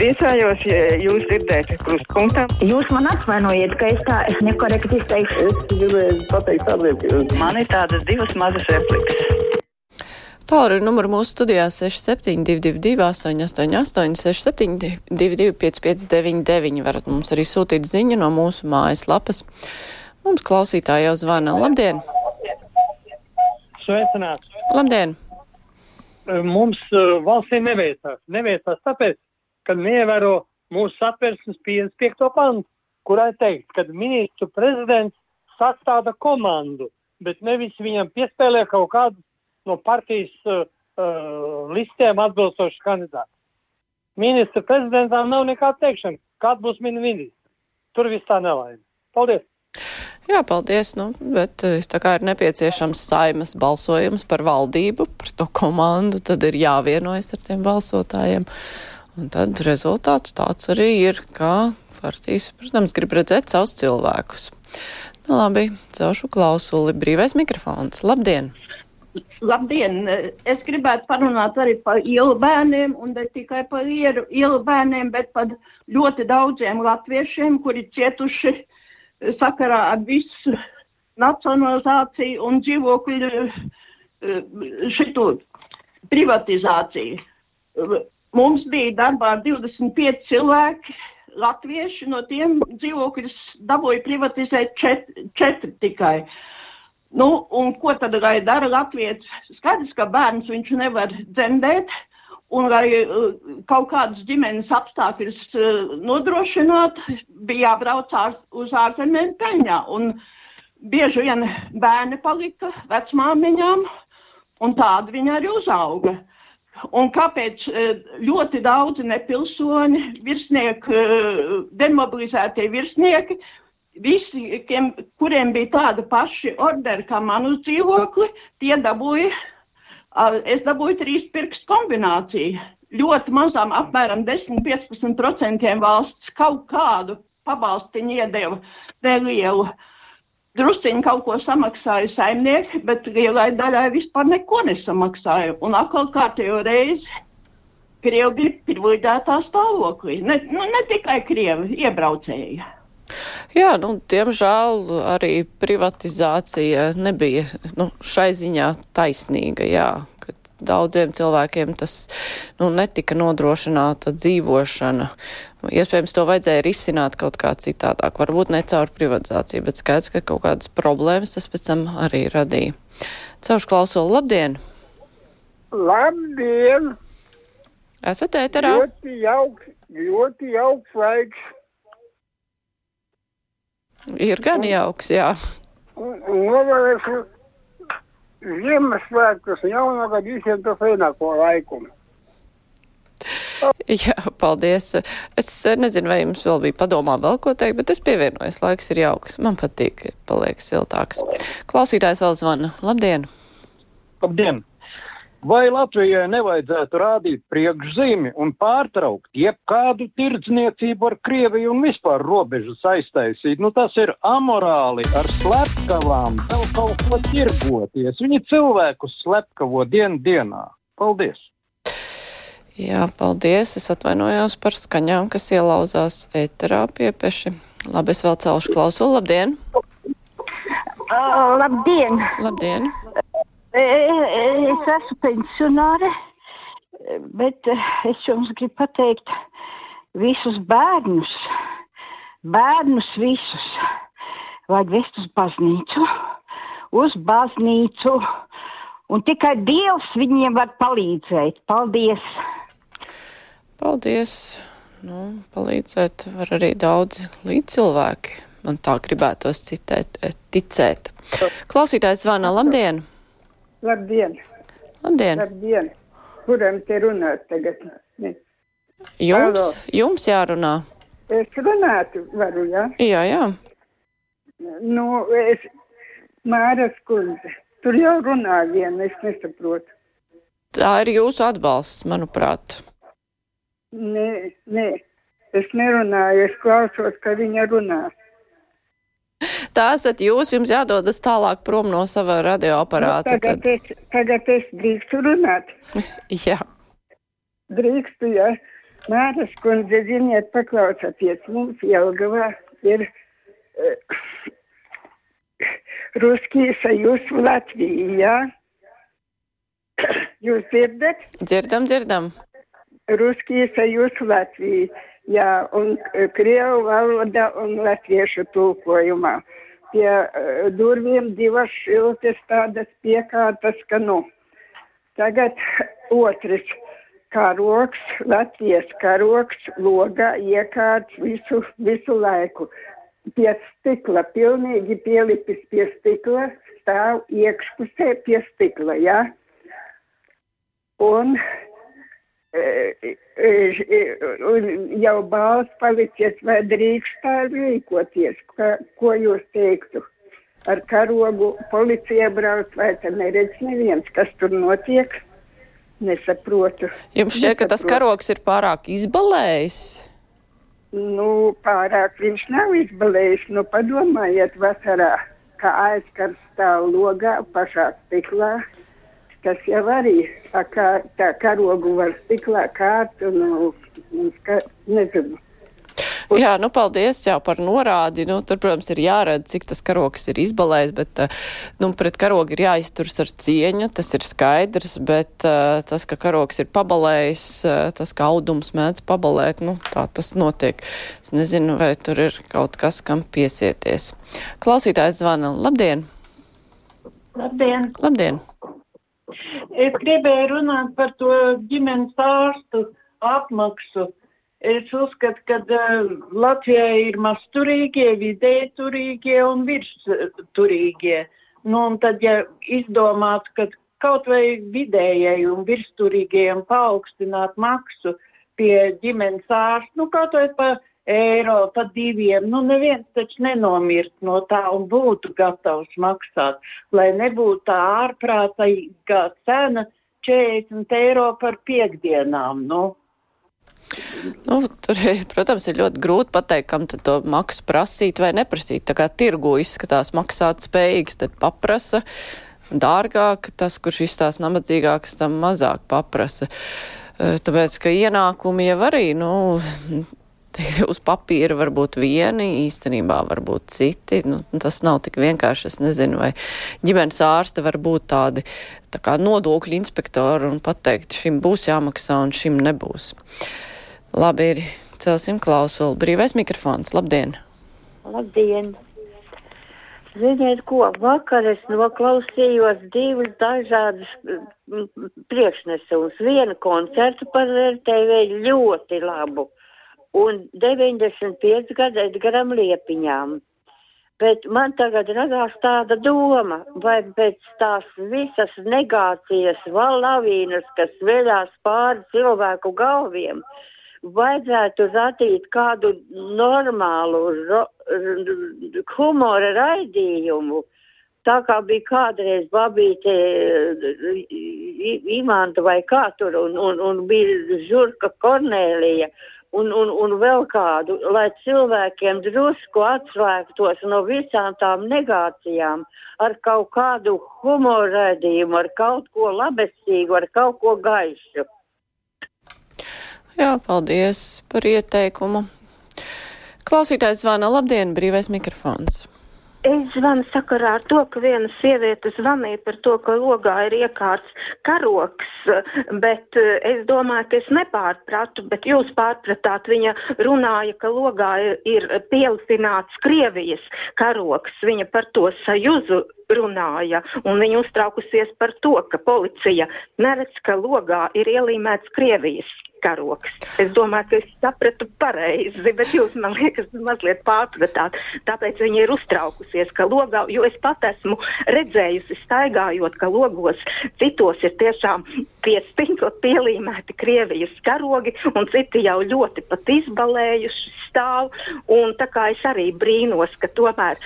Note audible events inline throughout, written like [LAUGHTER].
Priecājos, ja jūs dzirdētu krustpunktā. Jūs man atvainojiet, ka es tā es nekorekti izteikšu. Es gribēju pateikt ka Man ir tādas divas mazas replikas. Tālruņa numuru mūsu studijā 6722, 888, 672, 559, varat mums arī sūtīt ziņu no mūsu mājaslapas. Mums klausītāji jau zvana. Labdien! sveicināts. Labdien! Mums uh, valstī neveicās. Neveicās tāpēc, ka neievēro mūsu satversmes 55. pantu, kurā ir teikts, ka ministru prezidents sastāda komandu, bet nevis viņam piespēlē kaut kādu no partijas uh, uh, listēm atbilstošu kandidātu. Ministra prezidentam nav nekāda teikšana, kāda būs viņa ministra. Tur viss tā nelaime. Paldies! Jā, paldies, nu, bet eh, tā kā ir nepieciešams saimas balsojums par valdību, par to komandu, tad ir jāvienojas ar tiem balsotājiem. Un tad rezultāts tāds arī ir, ka partijas, protams, grib redzēt savus cilvēkus. Nu, labi, celšu klausuli. Brīvais mikrofons. Labdien! Labdien! Es gribētu parunāt arī par ielu bērniem, un ne tikai par ielu, ielu bērniem, bet par ļoti daudziem latviešiem, kuri cietuši sakarā ar visu nacionalizāciju un dzīvokļu šitu privatizāciju. Mums bija darbā 25 cilvēki, latvieši, no tiem dzīvokļus dabūja privatizēt četri, četri tikai. Nu, un ko tad lai dara Latvijas? Skaidrs, ka bērns viņš nevar dzemdēt, un lai uh, kaut kādus ģimenes apstākļus uh, nodrošinātu, bija jābrauc ār, uz ārzemēm peļņā. Bieži vien bērni palika vecmāmiņām, un tādi viņi arī uzauga. Un kāpēc uh, ļoti daudzi nepilsoņi, virsnieki, demobilizētie virsnieki, visi, kiem, kuriem bija tāda paša ordera kā man uz dzīvokli, tie dabūja es dabūju trīs pirkstu kombināciju. Ļoti mazām, apmēram 10-15% valsts kaut kādu pabalstiņu iedeva nelielu. Drusciņi kaut ko samaksāja saimnieki, bet lielai daļai vispār neko nesamaksāja. Un atkal kārtējo reizi Krievi bija privileģētā stāvoklī. Ne, nu, ne tikai Krievi, iebraucēji. Jā, nu, diemžēl arī privatizācija nebija nu, šai ziņā taisnīga. Jā, daudziem cilvēkiem tas nu, netika nodrošināta dzīvošana. Iespējams, to vajadzēja risināt kaut kā citādāk. Varbūt ne caur privatizāciju, bet skaidrs, ka kaut kādas problēmas tas pēc tam arī radīja. Caurš klausulu, labdien! Labdien! Esat ēterā? Ļoti jauks, ļoti jauks laiks. Ir gan jauks, jā. Novēlēšu Ziemassvētkus un jaunagad visiem to fenāko laiku. Jā, paldies. Es nezinu, vai jums vēl bija padomā vēl ko teikt, bet es pievienojos. Laiks ir jauks. Man patīk, paliek siltāks. Klausītājs vēl zvana. Labdien! Labdien! Vai Latvijai nevajadzētu rādīt priekšzīmi un pārtraukt jebkādu tirdzniecību ar Krieviju un vispār robežas aiztaisīt? Nu, tas ir amorāli ar slepkavām, vēl kaut ko tirgoties. Viņi cilvēkus slepkavo dienu dienā. Paldies! Jā, paldies. Es atvainojos par skaņām, kas ielauzās ēterā piepeši. Labi, es vēl celšu klausulu. Labdien! Uh, labdien! Labdien! Es esmu pensionāre, bet es jums gribu pateikt, visus bērnus, bērnus visus vajag vest uz baznīcu, uz baznīcu, un tikai Dievs viņiem var palīdzēt. Paldies! Paldies! Nu, palīdzēt var arī daudzi līdzcilvēki. Man tā gribētos citēt, ticēt. Klausītājs zvana, labdien! Labdien! Labdien! Labdien. Kuram te runāt tagad? Ne. Jums, Halo. jums jārunā. Es runātu varu, jā? Jā, jā. Nu, es Māras kundze. Tur jau runā viena, es nesaprotu. Tā ir jūsu atbalsts, manuprāt. Nē, nē. Es nerunāju, es klausos, ka viņa runā. [LAUGHS] Tā esat jūs, jums jādodas tālāk prom no sava radioaparāta. Nu, tagad, es, tagad es drīkstu runāt. [LAUGHS] Jā. Drīkstu, jā. Māras kundze, ziniet, paklausieties, mums Jelgavā ir [SNIFFS] uh, Ruskija sajūs Latvijā. [SNIFFS] Jūs dzirdat? Dzirdam, dzirdam. Ruskija sajūs Latvijā. Jā, un uh, Krievu valoda un latviešu tulkojumā. Pie uh, durvīm divas šiltas tādas piekārtas, ka nu. Tagad otrs karoks, Latvijas karoks, logā iekārts visu, visu laiku. Pie stikla, pilnīgi pielipis pie stikla, stāv iekšpusē pie stikla. Ja? Un, e, jau balss palicies, vai drīkst tā rīkoties, ka, ko jūs teiktu? Ar karogu policija brauc, vai te neredz neviens, kas tur notiek? Nesaprotu. Jums šķiet, ka tas karoks ir pārāk izbalējis? Nu, pārāk viņš nav izbalējis. Nu, padomājiet, vasarā, kā aizkars stāv logā pašā stiklā. Tas jau arī tā, kā, tā karogu var stiklā kārt un, un ska, nezinu. Jā, nu paldies jau par norādi. Nu, tur, protams, ir jāredz, cik tas karoks ir izbalējis, bet eh, nu, pret karogu ir jāizturas ar cieņu, tas ir skaidrs, bet uh, tas, ka karoks ir pabalējis, uh, tas, ka audums mēdz pabalēt, nu, tā tas notiek. Es nezinu, vai tur ir kaut kas, kam piesieties. Klausītājs zvana. Labdien! Labdien! Labdien! Es gribēju runāt par to ģimenes ārstu apmaksu. Es uzskatu, ka uh, Latvijā ir mazturīgie, vidēji turīgie un virsturīgie. Nu, un tad, ja izdomātu, ka kaut vai vidējai un virsturīgajiem paaugstināt maksu pie ģimenes ārsta, nu, kaut vai pa eiro, pa diviem, nu, neviens taču nenomirt no tā un būtu gatavs maksāt, lai nebūtu tā ārprātīgā cena 40 eiro par piekdienām. Nu. Nu, tur, protams, ir ļoti grūti pateikt, kam to maksu prasīt vai neprasīt. Tā kā tirgu izskatās maksāt spējīgs, tad paprasa dārgāk, tas, kurš izstās nabadzīgāks, tam mazāk paprasa. E, tāpēc, ka ienākumi jau arī, nu, teikt, uz papīra var būt vieni, īstenībā var būt citi. Nu, tas nav tik vienkārši. Es nezinu, vai ģimenes ārste var būt tādi tā kā nodokļu inspektori un pateikt, šim būs jāmaksā un šim nebūs. Labi, ir celsim klausuli. Brīvais mikrofons. Labdien! Labdien! Ziniet, ko vakar es noklausījos divus dažādus priekšnesumus. Vienu koncertu par RTV ļoti labu un 95 gadu Edgaram Liepiņām. Bet man tagad radās tāda doma, vai pēc tās visas negācijas, lavīnas, kas vedās pāri cilvēku galviem, vajadzētu radīt kādu normālu ro, humora raidījumu. Tā kā bija kādreiz babīte, imanta vai kā tur, un, un, un bija žurka Kornēlija, un, un, un vēl kādu, lai cilvēkiem drusku atslēgtos no visām tām negācijām ar kaut kādu humoru raidījumu, ar kaut ko labestīgu, ar kaut ko gaišu. Jā, paldies par ieteikumu. Klausītājs zvana labdien, brīvais mikrofons. Es zvanu sakarā ar to, ka viena sieviete zvanīja par to, ka logā ir iekārts karoks, bet eh, es domāju, ka es nepārpratu, bet jūs pārpratāt. Viņa runāja, ka logā ir pielicināts Krievijas karoks. Viņa par to sajūzu runāja, un viņa uztraukusies par to, ka policija neredz, ka logā ir ielīmēts Krievijas karoks. Es domāju, ka es sapratu pareizi, bet jūs man liekas, mazliet pārpratāt. Tāpēc viņa ir uztraukusies, ka logā, jo es pat esmu redzējusi, staigājot, ka logos citos ir tiešām pie stingla pielīmēti Krievijas karogi, un citi jau ļoti pat izbalējuši stāv. Tā kā es arī brīnos, ka tomēr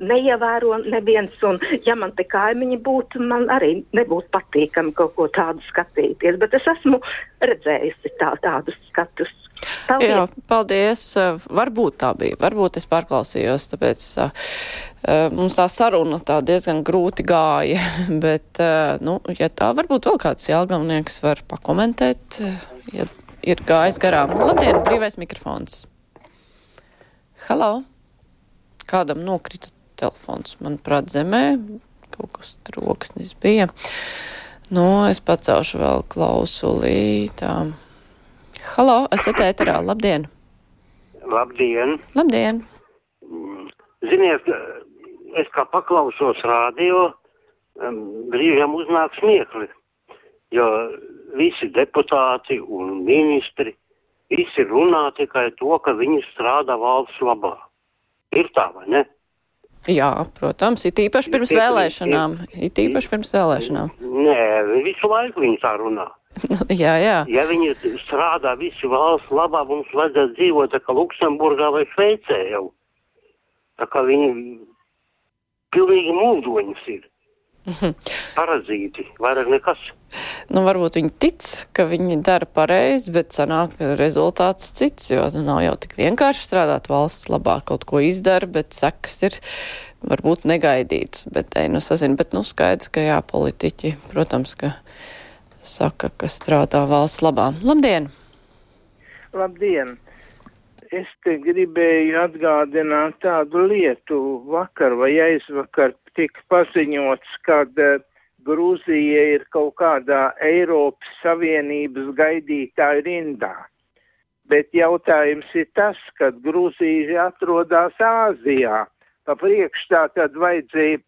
neievēro neviens, un ja man te kaimiņi būtu, man arī nebūtu patīkami kaut ko tādu skatīties. Bet es esmu redzējusi tā, tādus skatus. Paldies. Jā, paldies. Varbūt tā bija, varbūt es pārklausījos, tāpēc uh, mums tā saruna tā diezgan grūti gāja, [LAUGHS] bet, uh, nu, ja tā varbūt vēl kāds jālgamnieks var pakomentēt, ja ir gājis garām. Labdien, brīvais mikrofons. Halo! Kādam nokrita telefons, manuprāt, zemē. Kaut kas troksnis bija. Nu, es pacelšu vēl klausulī. Halo, esat ēterā. Labdien! Labdien! Labdien! Ziniet, es kā paklausos rādio, brīžiem uznāk smiekli, jo visi deputāti un ministri visi runā tikai to, ka viņi strādā valsts labā. Ir tā vai ne? Jā, protams, ir īpaši pirms ir, vēlēšanām. Ir īpaši pirms vēlēšanām. Nē, visu laiku viņi tā runā. [LAUGHS] jā, jā. Ja viņi strādā visu valsts labā, mums vajadzētu dzīvot kā Luksemburgā vai Šveicē jau. Tā kā viņi pilnīgi mūžoņas ir. [LAUGHS] Parazīti, vairāk nekas. Nu, varbūt viņi tic, ka viņi dara pareizi, bet sanāk rezultāts cits, jo nav jau tik vienkārši strādāt valsts labā, kaut ko izdara, bet sekas ir varbūt negaidīts. Bet, ej, nu, sazin, bet, nu, skaidrs, ka jā, politiķi, protams, ka saka, ka strādā valsts labā. Labdien! Labdien! Es te gribēju atgādināt tādu lietu. Vakar vai aizvakar tika paziņots, ka uh, Grūzija ir kaut kādā Eiropas Savienības gaidītāju rindā. Bet jautājums ir tas, ka Grūzija atrodas Āzijā. Pa priekšā tad vajadzēja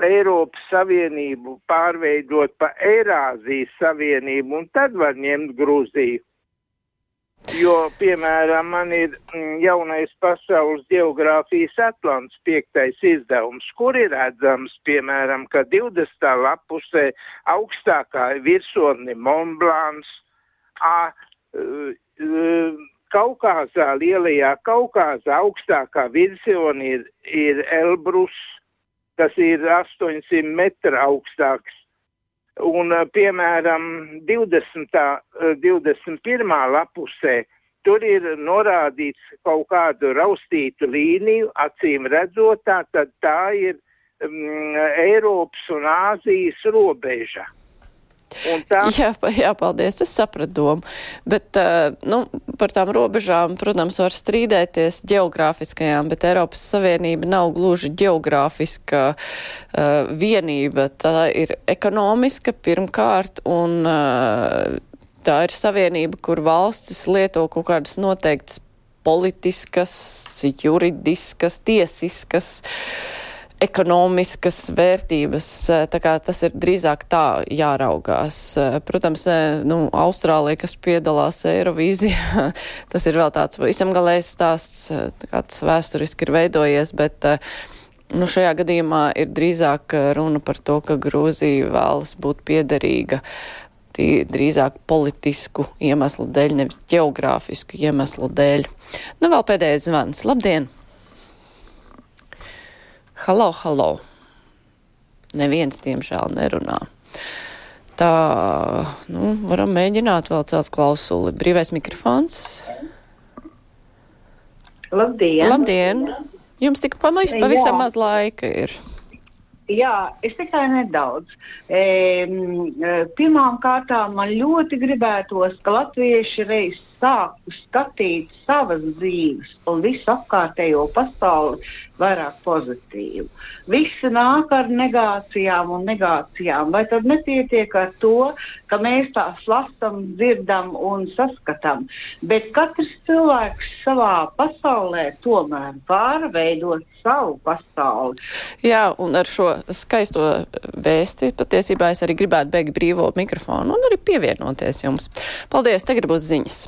Eiropas Savienību pārveidot par Eirāzijas Savienību, un tad var ņemt Grūziju. Jo, piemēram, man ir mm, jaunais pasaules geogrāfijas atlants piektais izdevums, kur ir redzams, piemēram, ka 20. lapusē augstākā virsotne Monblāns, Kaukāzā, lielajā Kaukāzā augstākā virsotne ir, ir Elbrus, kas ir 800 metru augstāks Un, eh, piemēram, 20. 21. Eh, lapusē tur ir norādīts kaut kādu raustītu līniju, acīm redzot, tā, tā ir um, Eiropas un Āzijas robeža. Tā... Jā, jā, paldies, es sapratu domu. Bet uh, nu, par tām robežām, protams, var strīdēties geogrāfiskajām, bet Eiropas Savienība nav gluži geogrāfiska uh, vienība. Tā ir ekonomiska pirmkārt un uh, tā ir savienība, kur valstis lieto kaut kādas noteiktas politiskas, juridiskas, tiesiskas. Uh, ekonomiskas vērtības. Kā tas ir drīzāk tā jāraugās. Protams, nu, Austrālija, kas piedalās Eirovīzijā, [LAUGHS] tas ir vēl tāds visam galējs stāsts, kāds vēsturiski ir veidojies, bet nu, šajā gadījumā ir drīzāk runa par to, ka Grūzija vēlas būt piederīga drīzāk politisku iemeslu dēļ, nevis geogrāfisku iemeslu dēļ. Nu, vēl pēdējais zvans. Labdien! Halo, halo. Neviens, diemžēl, nerunā. Tā, nu, varam mēģināt vēl celt klausuli. Brīvais mikrofons. Labdien! Labdien! Jums tik pavisam, pavisam maz laika ir. Jā, es tikai nedaudz. E, Pirmkārt, man ļoti gribētos, ka latvieši reiz sāktu skatīt savas dzīves un visu apkārtējo pasauli vairāk pozitīvu. Visi nāk ar negācijām un negācijām. Vai tad nepietiek ar to, ka mēs tās lasām, dzirdam un saskatām? Bet katrs cilvēks savā pasaulē tomēr var veidot savu pasauli. Jā, un ar šo skaisto vēsti patiesībā es arī gribētu beigt brīvo mikrofonu un arī pievienoties jums. Paldies, tagad būs ziņas.